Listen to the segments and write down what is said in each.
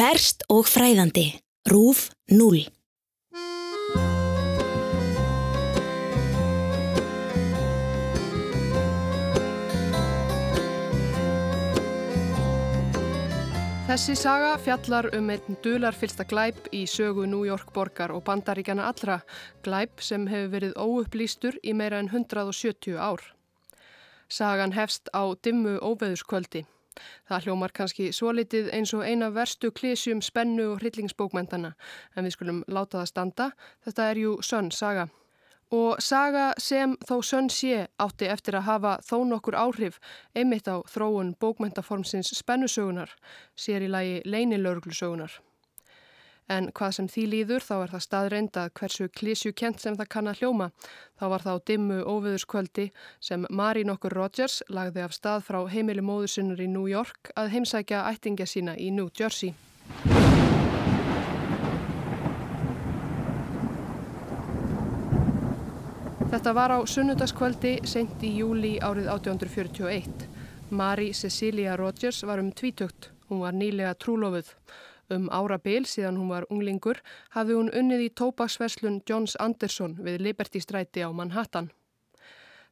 Ferst og fræðandi. Rúf 0. Þessi saga fjallar um einn dularfylsta glæp í sögu New York borgar og bandaríkjana allra, glæp sem hefur verið óupplýstur í meira en 170 ár. Sagan hefst á dimmu óveðuskvöldi. Það hljómar kannski svo litið eins og eina verstu klísjum spennu og hryllingsbókmentana, en við skulum láta það standa, þetta er jú sönn saga. Og saga sem þó sönn sé átti eftir að hafa þó nokkur áhrif einmitt á þróun bókmentaformsins spennusögunar, sér í lagi leinilörglusögunar. En hvað sem því líður þá er það staðreind að hversu klísju kent sem það kann að hljóma. Þá var það á dimmu óviðurskvöldi sem Mari nokkur Rogers lagði af stað frá heimili móðursunnur í New York að heimsækja ættingja sína í New Jersey. Þetta var á sunnundaskvöldi sent í júli árið 1841. Mari Cecilia Rogers var um tvítugt. Hún var nýlega trúlofuð. Um ára byl síðan hún var unglingur hafði hún unnið í tópaksverslun Johns Anderson við Liberty stræti á Manhattan.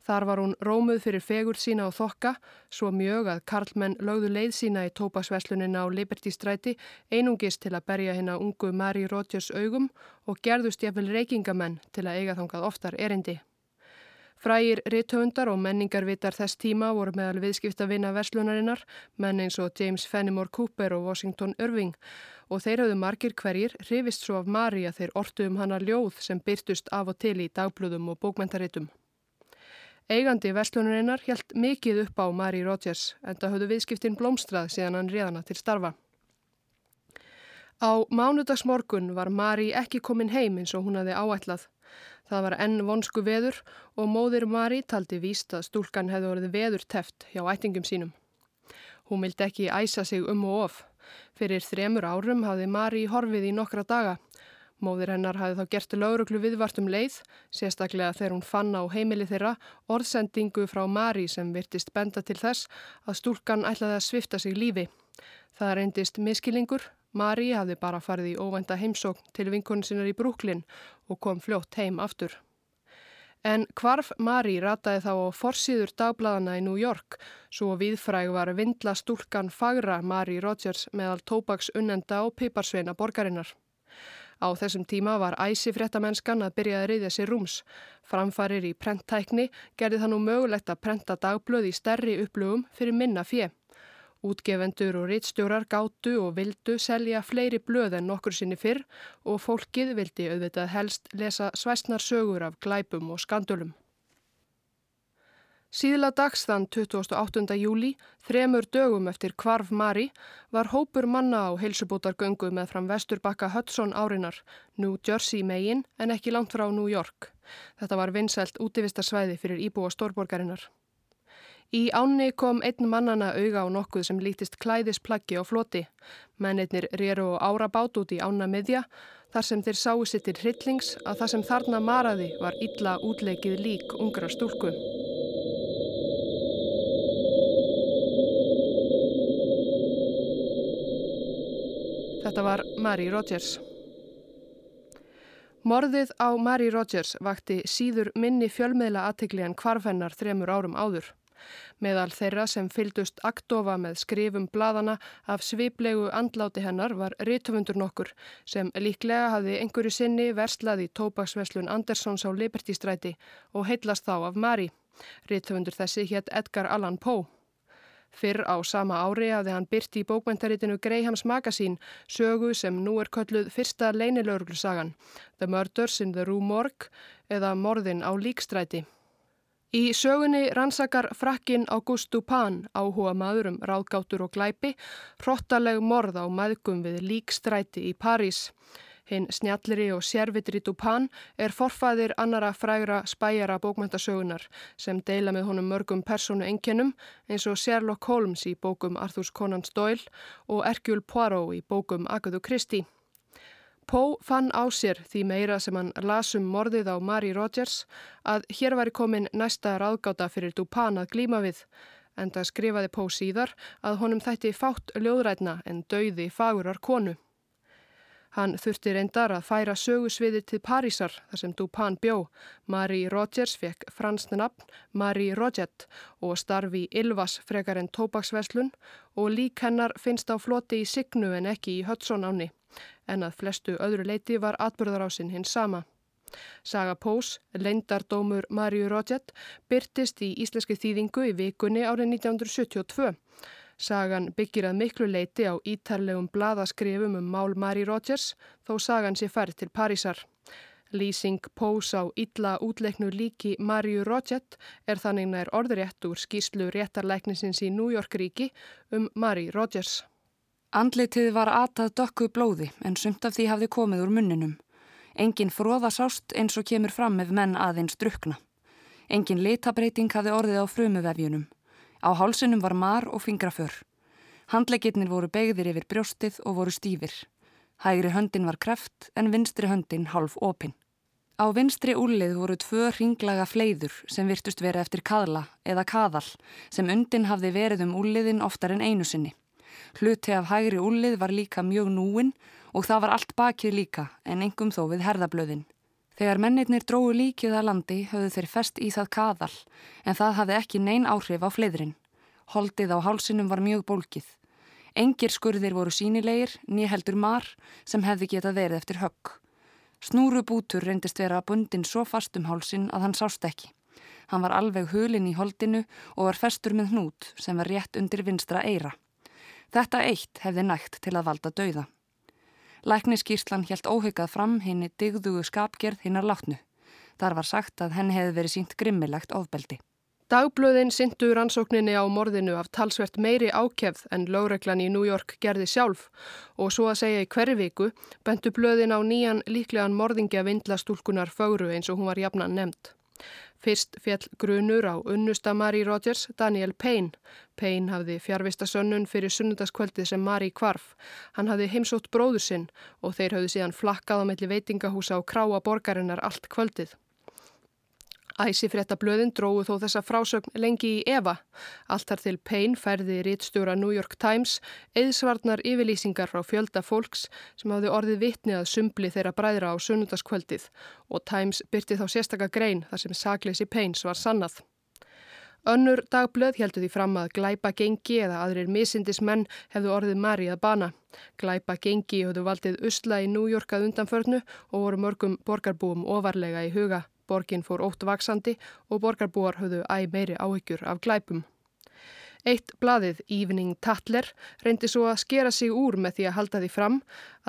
Þar var hún rómuð fyrir fegur sína á þokka, svo mjög að Karlmenn lögðu leið sína í tópaksveslunina á Liberty stræti einungist til að berja hérna ungu Mari Rogers augum og gerðust jafnvel reykingamenn til að eiga þangað oftar erindi. Frægir rithöfundar og menningarvitar þess tíma voru meðal viðskipta vinna verslunarinnar, menn eins og James Fenimore Cooper og Washington Irving og þeir hafðu margir hverjir hrifist svo af Mari að þeir ortu um hana ljóð sem byrtust af og til í dagblöðum og bókmentaritum. Eigandi verslunarinnar helt mikið upp á Mari Rogers en það hafðu viðskiptin blómstrað síðan hann réðana til starfa. Á mánudagsmorgun var Mari ekki komin heim eins og hún hafði áætlað. Það var enn vonsku veður og móðir Mari taldi víst að stúlkan hefði orðið veður teft hjá ættingum sínum. Hún vildi ekki æsa sig um og of. Fyrir þremur árum hafði Mari horfið í nokkra daga. Móðir hennar hafði þá gert lauruglu viðvart um leið, sérstaklega þegar hún fann á heimili þeirra orðsendingu frá Mari sem virtist benda til þess að stúlkan ætlaði að svifta sig lífi. Það reyndist miskilingur Mari hafði bara farið í óvænta heimsókn til vinkonu sinnar í Brúklinn og kom fljótt heim aftur. En hvarf Mari rataði þá á forsiður dagbladana í New York svo viðfræg var vindla stúlkan fagra Mari Rogers meðal tópaks unnenda og piparsveina borgarinnar. Á þessum tíma var æsi fréttamennskan að byrja að reyðja sér rúms. Framfarir í prenttækni gerði það nú mögulegt að prenta dagblöð í stærri upplögum fyrir minna fjö. Útgefendur og rittstjórar gáttu og vildu selja fleiri blöð en nokkur sinni fyrr og fólkið vildi auðvitað helst lesa svæsnar sögur af glæpum og skandölum. Síðla dags þann 28. júli, þremur dögum eftir Kvarf Mari, var hópur manna á heilsubótargöngu með fram vesturbakka Hudson árinar, New Jersey megin en ekki langt frá New York. Þetta var vinsælt útivistarsvæði fyrir íbúa stórborgarinnar. Í ánni kom einn mannana auga á nokkuð sem lítist klæðisplaggi á floti. Mennirnir rýru og ára bát út í ána miðja þar sem þeir sáu sittir hryllings að það sem þarna maraði var illa útleikið lík ungra stúlku. Þetta var Mary Rogers. Morðið á Mary Rogers vakti síður minni fjölmiðla aðtegli en kvarfennar þremur árum áður. Meðal þeirra sem fyldust aktofa með skrifum bladana af sviplegu andláti hennar var rítufundur nokkur sem líklega hafði einhverju sinni verslaði tópaksveslun Andersons á Libertystræti og heitlast þá af Mari. Rítufundur þessi hétt Edgar Allan Poe. Fyrr á sama ári hafði hann byrti í bókmentaritinu Greyhams Magazine sögu sem nú er kölluð fyrsta leinilörglusagan The Murders in the Rue Morgue eða Morðin á Líkstræti. Í sögunni rannsakar frakkin August Dupin áhuga maður um ráðgátur og glæpi, hrottaleg morð á maðgum við líkstræti í París. Hinn snjallri og sérvitri Dupin er forfæðir annara frægra spæjara bókmæntasögunar sem deila með honum mörgum personu enginnum eins og Sherlock Holmes í bókum Arthurs Conan Doyle og Hercule Poirot í bókum Agatha Christie. Poe fann á sér því meira sem hann lasum morðið á Mary Rogers að hér var komin næsta ráðgáta fyrir Dupin að glíma við en það skrifaði Pó síðar að honum þætti fátt ljóðrætna en dauði fagurar konu. Hann þurfti reyndar að færa sögusviði til Parísar þar sem Dupin bjó. Marie Rogers fekk fransna nafn Marie Roget og starfi Ylvas frekar en tópaksveslun og lík hennar finnst á floti í Signu en ekki í Hudson áni en að flestu öðru leiti var atbyrðarásinn hins sama. Saga Pós, leindardómur Marie Roget, byrtist í íslenski þýðingu í vikunni árið 1972 Sagan byggir að miklu leiti á ítarlegum bladaskrifum um mál Mari Rogers þó sagan sé færð til Parísar. Lýsing Pós á illa útleiknu líki Mariu Roget er þannig nær orðrétt úr skýslu réttarleiknisins í New York ríki um Mari Rogers. Andlitið var atað dökku blóði en sumt af því hafði komið úr munninum. Engin fróðasást eins og kemur fram ef menn aðeins drukna. Engin litabreiting hafði orðið á frumuvefjunum. Á hálsunum var mar og fingraför. Handleginnir voru begðir yfir brjóstið og voru stífir. Hægri höndin var kreft en vinstri höndin half opinn. Á vinstri úlið voru tvö ringlaga fleiður sem virtust verið eftir kaðla eða kaðal sem undin hafði verið um úliðin oftar en einu sinni. Hluti af hægri úlið var líka mjög núin og það var allt bakið líka en engum þó við herðablöðin. Þegar mennirnir dróðu líkið að landi höfðu þeir fest í það kaðal en það hafði ekki neyn áhrif á fleiðrin. Holdið á hálsinum var mjög bólkið. Engir skurðir voru sínilegir, nýheldur mar sem hefði getað verið eftir högg. Snúrubútur reyndist vera bundin svo fast um hálsin að hann sást ekki. Hann var alveg hulin í holdinu og var festur með hnút sem var rétt undir vinstra eira. Þetta eitt hefði nægt til að valda dauða. Lækniskýrslan helt óhugað fram henni digðugu skapgerð hinnar látnu. Þar var sagt að henni hefði verið sínt grimmilegt ofbeldi. Dagblöðin syndu rannsókninni á morðinu af talsvert meiri ákefð en lögreglan í New York gerði sjálf og svo að segja í hverju viku bentu blöðin á nýjan líklegan morðingja vindlastúlkunar fögru eins og hún var jafnan nefnd. Fyrst fjall grunur á unnusta Marie Rogers, Daniel Payne. Payne hafði fjárvista sönnun fyrir sunnundaskvöldið sem Marie kvarf. Hann hafði heimsótt bróður sinn og þeir hafði síðan flakkað á melli veitingahúsa og kráa borgarinnar allt kvöldið. Æsifrétta blöðin dróðu þó þessa frásögn lengi í Eva. Alltar til Payne færði rittstjóra New York Times eðsvarnar yfirlýsingar frá fjölda fólks sem hafði orðið vitni að sumbli þeirra bræðra á sunnundaskvöldið og Times byrti þá sérstakka grein þar sem sakleysi Paynes var sannað. Önnur dagblöð heldur því fram að glæpa gengi eða aðrir misindis menn hefðu orðið Mari að bana. Glæpa gengi höfðu valdið usla í New York að undanförnu og voru mörgum borgarbúum ofarlega í huga. Borgin fór ótt vaksandi og borgarbúar höfðu æg meiri áhyggjur af glæpum. Eitt blaðið, Evening Tatler, reyndi svo að skera sig úr með því að halda því fram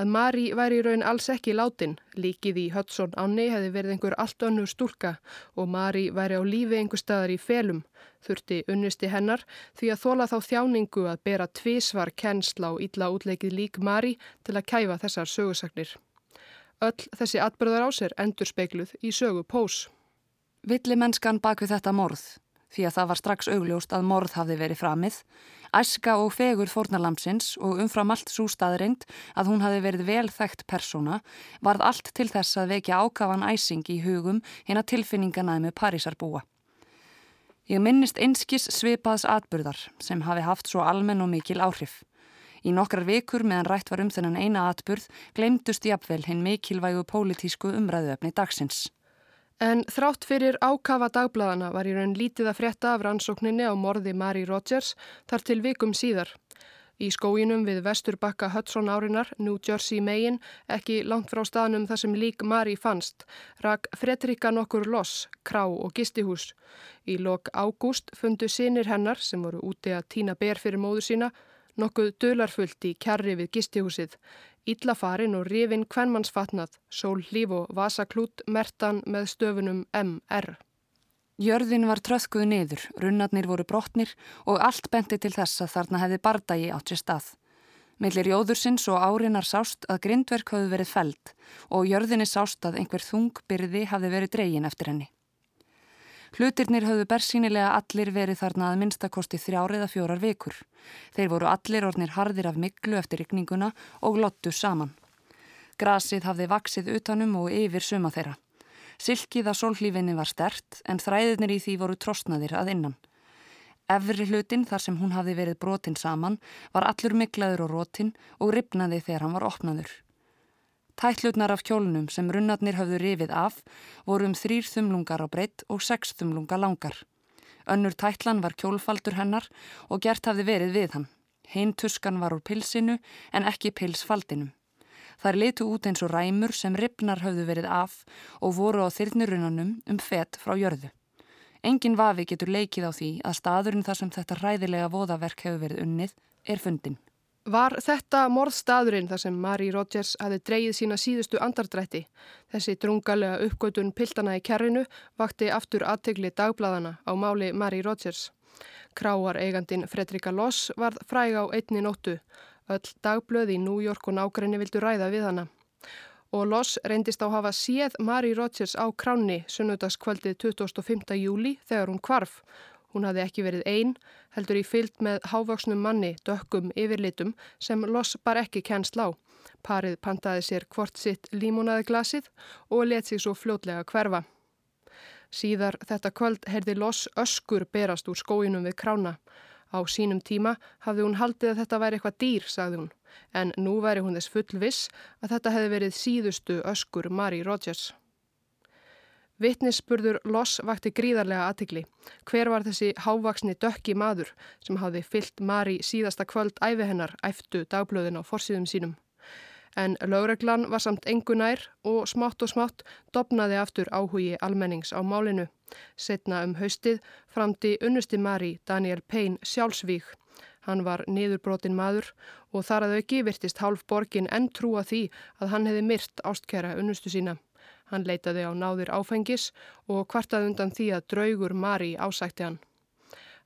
að Mari væri í raun alls ekki látin. Líkið í Hudson áni hefði verið einhver allt önnur stúlka og Mari væri á lífi einhver staðar í felum. Þurfti unnusti hennar því að þóla þá þjáningu að bera tvísvar kennsla og illa útleikið lík Mari til að kæfa þessar sögusagnir. Öll þessi atbyrðar á sér endur speikluð í sögu pós. Villi mennskan bak við þetta morð, því að það var strax augljóst að morð hafði verið framið, æska og fegur fórnalamsins og umfram allt svo staðreind að hún hafði verið vel þekkt persóna, varð allt til þess að vekja ákafan æsing í hugum hinn að tilfinninganaði með Parísarbúa. Ég minnist einskis svipaðs atbyrðar sem hafi haft svo almenn og mikil áhrif. Í nokkrar vikur meðan rætt var um þennan eina atburð glemdust jafnvel hinn mikilvægu pólitísku umræðuöfni dagsins. En þrátt fyrir ákafa dagbladana var í raun lítið að frétta af rannsókninni á morði Mari Rogers þar til vikum síðar. Í skóginum við vesturbakka Hudson árinar, New Jersey megin, ekki langt frá staðnum þar sem lík Mari fannst, rak Fredrika nokkur loss, krá og gistihús. Í lok ágúst fundu sinir hennar, sem voru úti að týna ber fyrir móðu sína, Nokkuð dölarfullt í kjarri við gistihúsið, Íllafarin og rifin kvennmannsfatnað, sól hlíf og vasaklút mertan með stöfunum MR. Jörðin var tröðkuð niður, runnarnir voru brotnir og allt benti til þess að þarna hefði bardagi átt sér stað. Millir jóðursins og árinar sást að grindverk hafði verið feld og jörðinni sást að einhver þung byrði hafði verið dreygin eftir henni. Hlutirnir höfðu bersýnilega allir verið þarna að minnstakosti þrjár eða fjórar vikur. Þeir voru allir ornir harðir af miklu eftir ykninguna og lottu saman. Grasið hafði vaksið utanum og yfir suma þeirra. Silkið á sólhlífinni var stert en þræðinir í því voru trostnaðir að innan. Efri hlutin þar sem hún hafði verið brotin saman var allur miklaður og rótin og ripnaði þegar hann var opnaður. Tætlutnar af kjólnum sem runnarnir hafðu rifið af voru um þrýr þumlungar á breytt og sex þumlunga langar. Önnur tætlan var kjólfaldur hennar og gert hafði verið við hann. Hinn tuskan var úr pilsinu en ekki pilsfaldinum. Þar litu út eins og ræmur sem ripnar hafðu verið af og voru á þyrnirunanum um fett frá jörðu. Engin vafi getur leikið á því að staðurinn þar sem þetta ræðilega voðaverk hefur verið unnið er fundin. Var þetta morðstaðurinn þar sem Marie Rogers hafi dreyið sína síðustu andardrætti? Þessi drungalega uppgötun piltana í kerrinu vakti aftur aðtegli dagbladana á máli Marie Rogers. Kráar eigandin Fredrika Loss varð fræg á einni nóttu Öll dagblöð í New York og nákrenni vildu ræða við hana. Og Loss reyndist á hafa séð Mari Rodgers á kránni sunnudagskvöldið 25. júli þegar hún kvarf. Hún hafði ekki verið einn, heldur í fyllt með hávaksnum manni, dökkum yfirlitum sem Loss bar ekki kennsl á. Parið pantaði sér hvort sitt límonaði glasið og let sig svo fljótlega hverfa. Síðar þetta kvöld herði Loss öskur berast úr skóinum við krána. Á sínum tíma hafði hún haldið að þetta væri eitthvað dýr, sagði hún, en nú væri hún þess full viss að þetta hefði verið síðustu öskur Mari Rogers. Vittnisspurður Loss vakti gríðarlega aðtikli. Hver var þessi hávaksni dökki maður sem hafði fyllt Mari síðasta kvöld æfi hennar æftu dagblöðin á forsiðum sínum? En lögreglan var samt engunær og smátt og smátt dopnaði aftur áhugi almennings á málinu. Setna um haustið framti unnusti Mari Daniel Payne sjálfsvík. Hann var niðurbrotin maður og þar að auki virtist hálf borgin enn trúa því að hann hefði myrt ástkæra unnustu sína. Hann leitaði á náðir áfengis og kvartaði undan því að draugur Mari ásækti hann.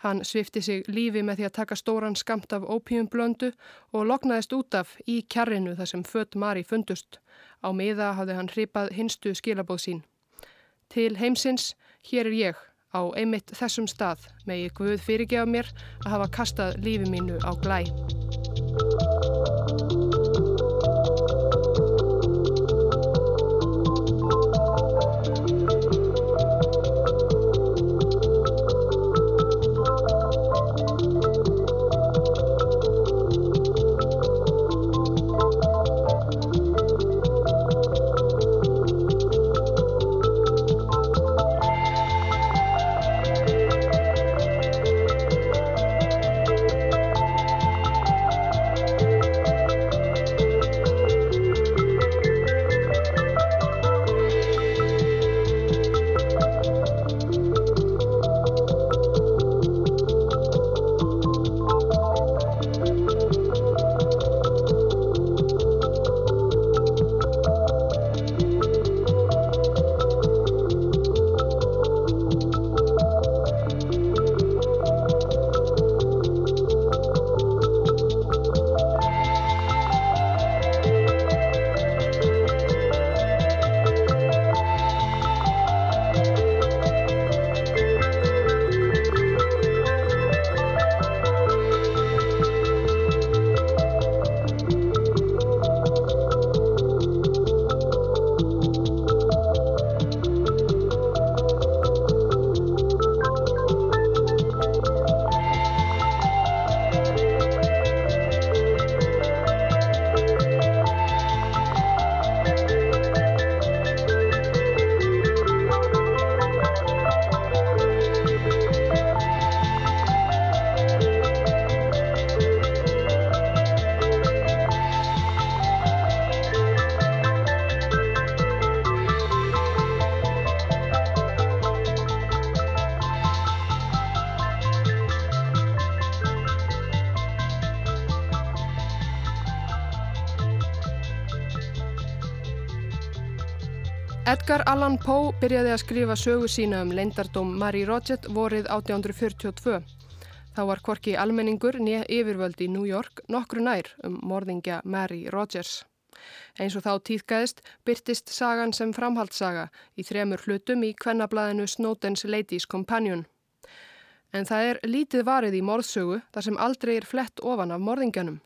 Hann svifti sig lífi með því að taka stóran skamt af ópíumblöndu og loknaðist út af í kjarrinu þar sem fött Mari fundust. Á miða hafði hann hripað hinstu skilabóð sín. Til heimsins, hér er ég, á einmitt þessum stað, með ég guð fyrirgefa mér að hafa kastað lífi mínu á glæ. Edgar Allan Poe byrjaði að skrifa sögu sína um leindardóm Marie Roget vorið 1842. Þá var Korki almenningur nýja yfirvöld í New York nokkru nær um morðingja Mary Rogers. Eins og þá týðgæðist byrtist sagan sem framhaldssaga í þremur hlutum í kvennablaðinu Snowdens Ladies Companion. En það er lítið varið í morðsögu þar sem aldrei er flett ofan af morðingjanum.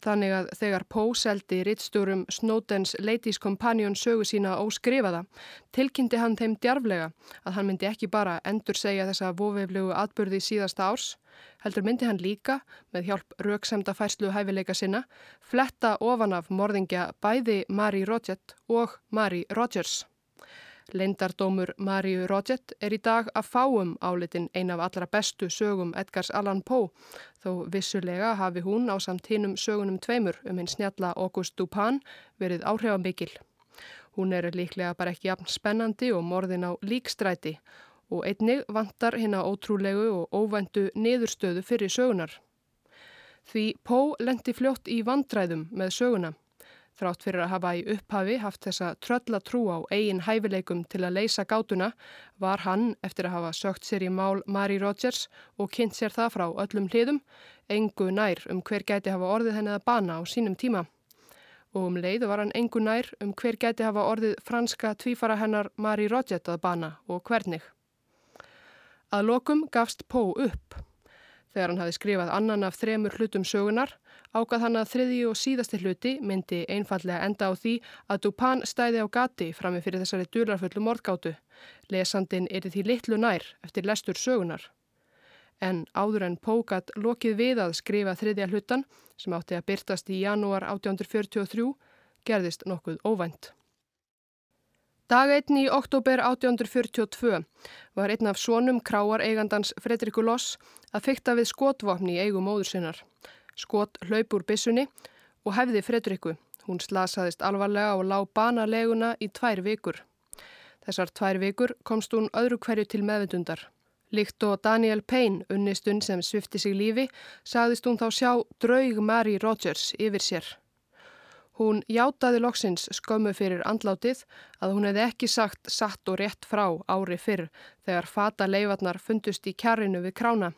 Þannig að þegar Poe seldi rittstjórum Snowdens Ladies Companion sögu sína óskrifaða, tilkynnti hann þeim djarflega að hann myndi ekki bara endur segja þessa vofeflugu atbyrði síðasta árs, heldur myndi hann líka, með hjálp rauksemda færslu hæfileika sinna, fletta ofan af morðingja bæði Mary Rodgett og Mary Rogers. Leindardómur Maríu Rodgett er í dag að fáum álitin ein af allra bestu sögum Edgars Allan Poe þó vissulega hafi hún á samtínum sögunum tveimur um hinn snjalla August Dupin verið áhrifamikil. Hún er líklega bara ekki jafn spennandi og morðin á líkstræti og einnig vantar hinn að ótrúlegu og óvæntu niðurstöðu fyrir sögunar. Því Poe lendi fljótt í vandræðum með söguna. Þrátt fyrir að hafa í upphafi haft þessa tröllatrú á eigin hæfileikum til að leysa gátuna var hann, eftir að hafa sögt sér í mál Mari Rogers og kynnt sér það frá öllum hliðum, engu nær um hver gæti hafa orðið henni að bana á sínum tíma. Og um leið var hann engu nær um hver gæti hafa orðið franska tvífara hennar Mari Rogers að bana og hvernig. Að lokum gafst Pó upp. Þegar hann hafi skrifað annan af þremur hlutum sögunar, ágað hann að þriði og síðasti hluti myndi einfallega enda á því að Dupin stæði á gati frammi fyrir þessari dularfullu morðgátu. Lesandin er því litlu nær eftir lestur sögunar. En áður en Pógat lokið við að skrifa þriðja hlutan, sem átti að byrtast í janúar 1843, gerðist nokkuð óvænt. Dag einn í oktober 1842 var einn af svonum kráareigandans Fredriku Loss að fykta við skotvopni í eigum móður sinnar. Skot hlaup úr bissunni og hefði Fredriku. Hún slasaðist alvarlega og lág banaleguna í tvær vikur. Þessar tvær vikur komst hún öðru hverju til meðvendundar. Líkt og Daniel Payne, unnistun sem svifti sig lífi, sagðist hún þá sjá draug Mary Rogers yfir sér. Hún játaði loksins skömmu fyrir andlátið að hún hefði ekki sagt satt og rétt frá ári fyrr þegar fata leifarnar fundust í kjarrinu við krána.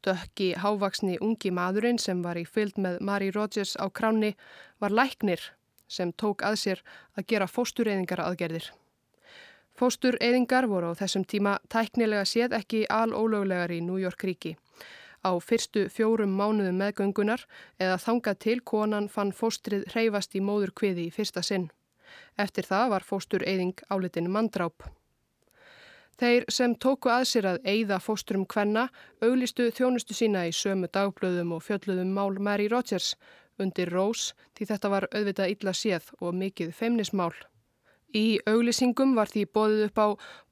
Dökki hávaksni ungi maðurinn sem var í fylg með Mari Rogers á kráni var læknir sem tók að sér að gera fóstureyðingar aðgerðir. Fóstureyðingar voru á þessum tíma tæknilega séð ekki alólöglegar í New York ríki á fyrstu fjórum mánuðum meðgöngunar eða þangað til konan fann fóstrið hreyfast í móður kviði í fyrsta sinn. Eftir það var fóstur eyðing álitin mandráp. Þeir sem tóku að sér að eyða fósturum kvenna auglistu þjónustu sína í sömu dagblöðum og fjöldluðum mál Mary Rogers undir Rose því þetta var auðvitað illa séð og mikið feimnismál. Í auglýsingum var því bóðið upp á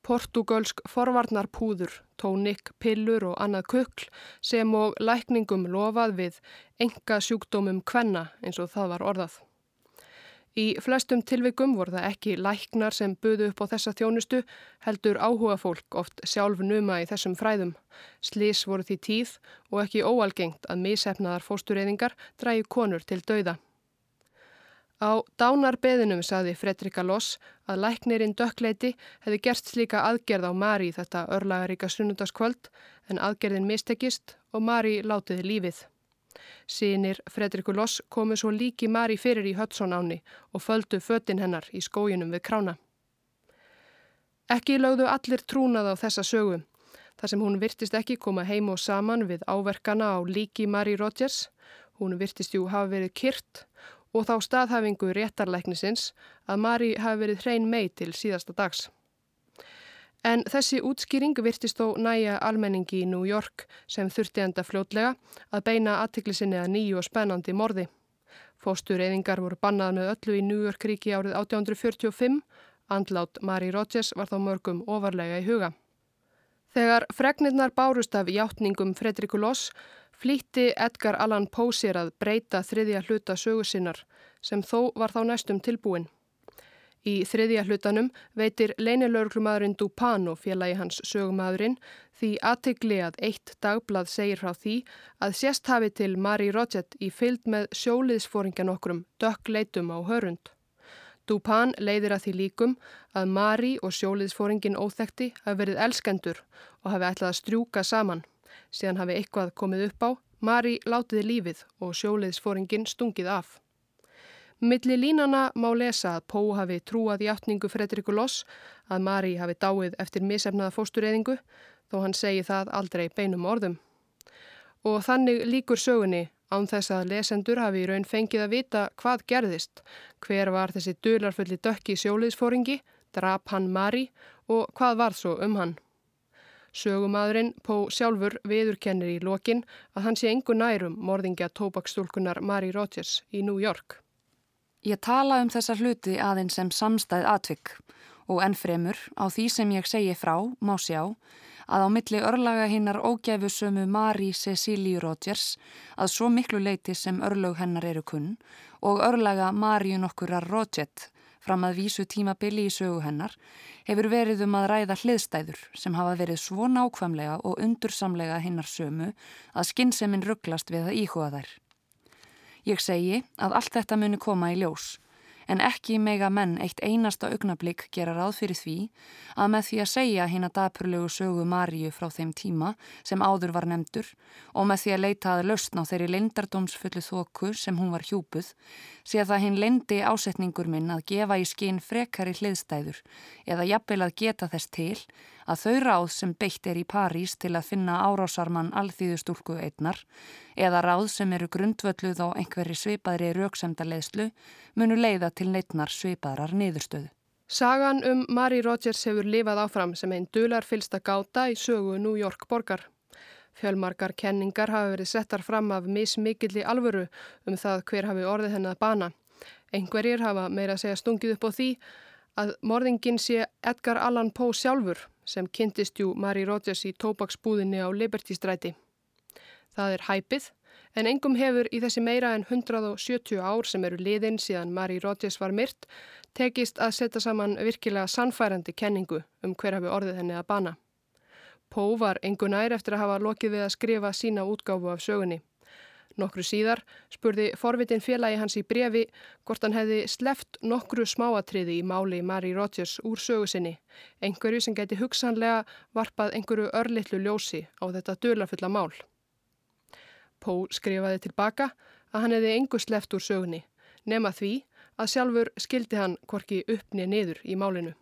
portugalsk forvarnarpúður, tónik, pillur og annað kukl sem og lækningum lofað við enga sjúkdómum kvenna eins og það var orðað. Í flestum tilvikum voru það ekki læknar sem buðu upp á þessa þjónustu, heldur áhuga fólk oft sjálf numa í þessum fræðum. Slís voru því tíð og ekki óalgengt að missefnaðar fóstureyðingar drægi konur til dauða. Á dánarbeðinum saði Fredrika Loss að læknirinn dökkleiti hefði gert slíka aðgerð á Mari þetta örlagaríka sunnundaskvöld en aðgerðin mistekist og Mari látiði lífið. Sýnir Fredriku Loss komu svo líki Mari fyrir í Hudson áni og földu föttin hennar í skójunum við krána. Ekki lögðu allir trúnað á þessa sögu. Þar sem hún virtist ekki koma heim og saman við áverkana á líki Mari Rogers. Hún virtist jú hafa verið kyrt og þá staðhafingu réttarleiknisins að Mari hafi verið hrein mei til síðasta dags. En þessi útskýring virtist þó næja almenningi í New York sem þurfti enda fljótlega að beina aðtiklisinni að nýju og spennandi morði. Fóstureyðingar voru bannað með öllu í New York ríki árið 1845, andlát Mari Rogers var þá mörgum ofarlega í huga. Þegar fregnirnar bárust af hjáttningum Fredriku Loss flýtti Edgar Allan Poe sér að breyta þriðja hluta sögusinnar sem þó var þá næstum tilbúin. Í þriðja hlutanum veitir leinilörglumadurinn Dupin og félagi hans sögumadurinn því aðtegli að eitt dagblad segir frá því að sérst hafi til Mari Rodgett í fylg með sjóliðsfóringan okkurum dökk leitum á hörund. Dupin leiðir að því líkum að Mari og sjóliðsfóringin óþekti hafi verið elskendur og hafi ætlað að strjúka saman síðan hafi eitthvað komið upp á, Mari látiði lífið og sjóliðsforingin stungið af. Milli línana má lesa að Pó hafi trúað í áttningu Fredriku Loss að Mari hafi dáið eftir misefnaða fóstureyðingu þó hann segi það aldrei beinum orðum. Og þannig líkur sögunni án þess að lesendur hafi í raun fengið að vita hvað gerðist, hver var þessi dularfulli dökki sjóliðsfóringi, drap hann Mari og hvað var svo um hann. Sögumadurinn Pó sjálfur viðurkennir í lokin að hann sé engu nærum morðingja tóbakstúlkunar Mari Rogers í New York. Ég tala um þessa hluti aðeins sem samstæð atvik og ennfremur á því sem ég segi frá má sjá að á milli örlaga hinnar ógæfusömu Mari Cecíliu Rogers að svo miklu leiti sem örlög hennar eru kunn og örlaga Mariu nokkurar Roget fram að vísu tímabili í sögu hennar hefur verið um að ræða hliðstæður sem hafa verið svo nákvæmlega og undursamlega hinnar sömu að skinnsemminn rugglast við að íhuga þær. Ég segi að allt þetta muni koma í ljós en ekki mega menn eitt einasta augnablík gera ráð fyrir því að með því að segja hinn að dapurlegu sögu Maríu frá þeim tíma sem áður var nefndur og með því að leita að lausna á þeirri lindardómsfullu þóku sem hún var hjúpuð sé að það hinn lindi ásetningur minn að gefa í skinn frekari hliðstæður eða jafnvel að geta þess til að þau ráð sem beitt er í París til að finna árásarmann alþýðustúlku einnar eða ráð sem eru grundvölluð á einhverri svipaðri rauksemdarleðslu munu leiða til neittnar svipaðrar niðurstöðu. Sagan um Mari Rogers hefur lifað áfram sem einn dular fylsta gáta í sögu New York borgar. Fjölmarkar kenningar hafa verið settar fram af mismikilli alvöru um það hver hafi orðið henni að bana. Engverjir hafa meira að segja stungið upp á því að morðingin sé Edgar Allan Poe sjálfur sem kynntist jú Mari Rogers í tópaksbúðinni á Liberty stræti. Það er hæpið en engum hefur í þessi meira en 170 ár sem eru liðin síðan Mari Rogers var myrt tekist að setja saman virkilega sannfærandi kenningu um hver hafi orðið henni að bana. Poe var engu nær eftir að hafa lokið við að skrifa sína útgáfu af sögunni. Nokkru síðar spurði forvitin félagi hans í brefi hvort hann hefði sleft nokkru smáatriði í máli Mari Rogers úr sögusinni, einhverju sem geti hugsanlega varpað einhverju örlittlu ljósi á þetta dölarfulla mál. Pó skrifaði tilbaka að hann hefði engu sleft úr sögunni, nema því að sjálfur skildi hann hvorki uppni niður í málinu.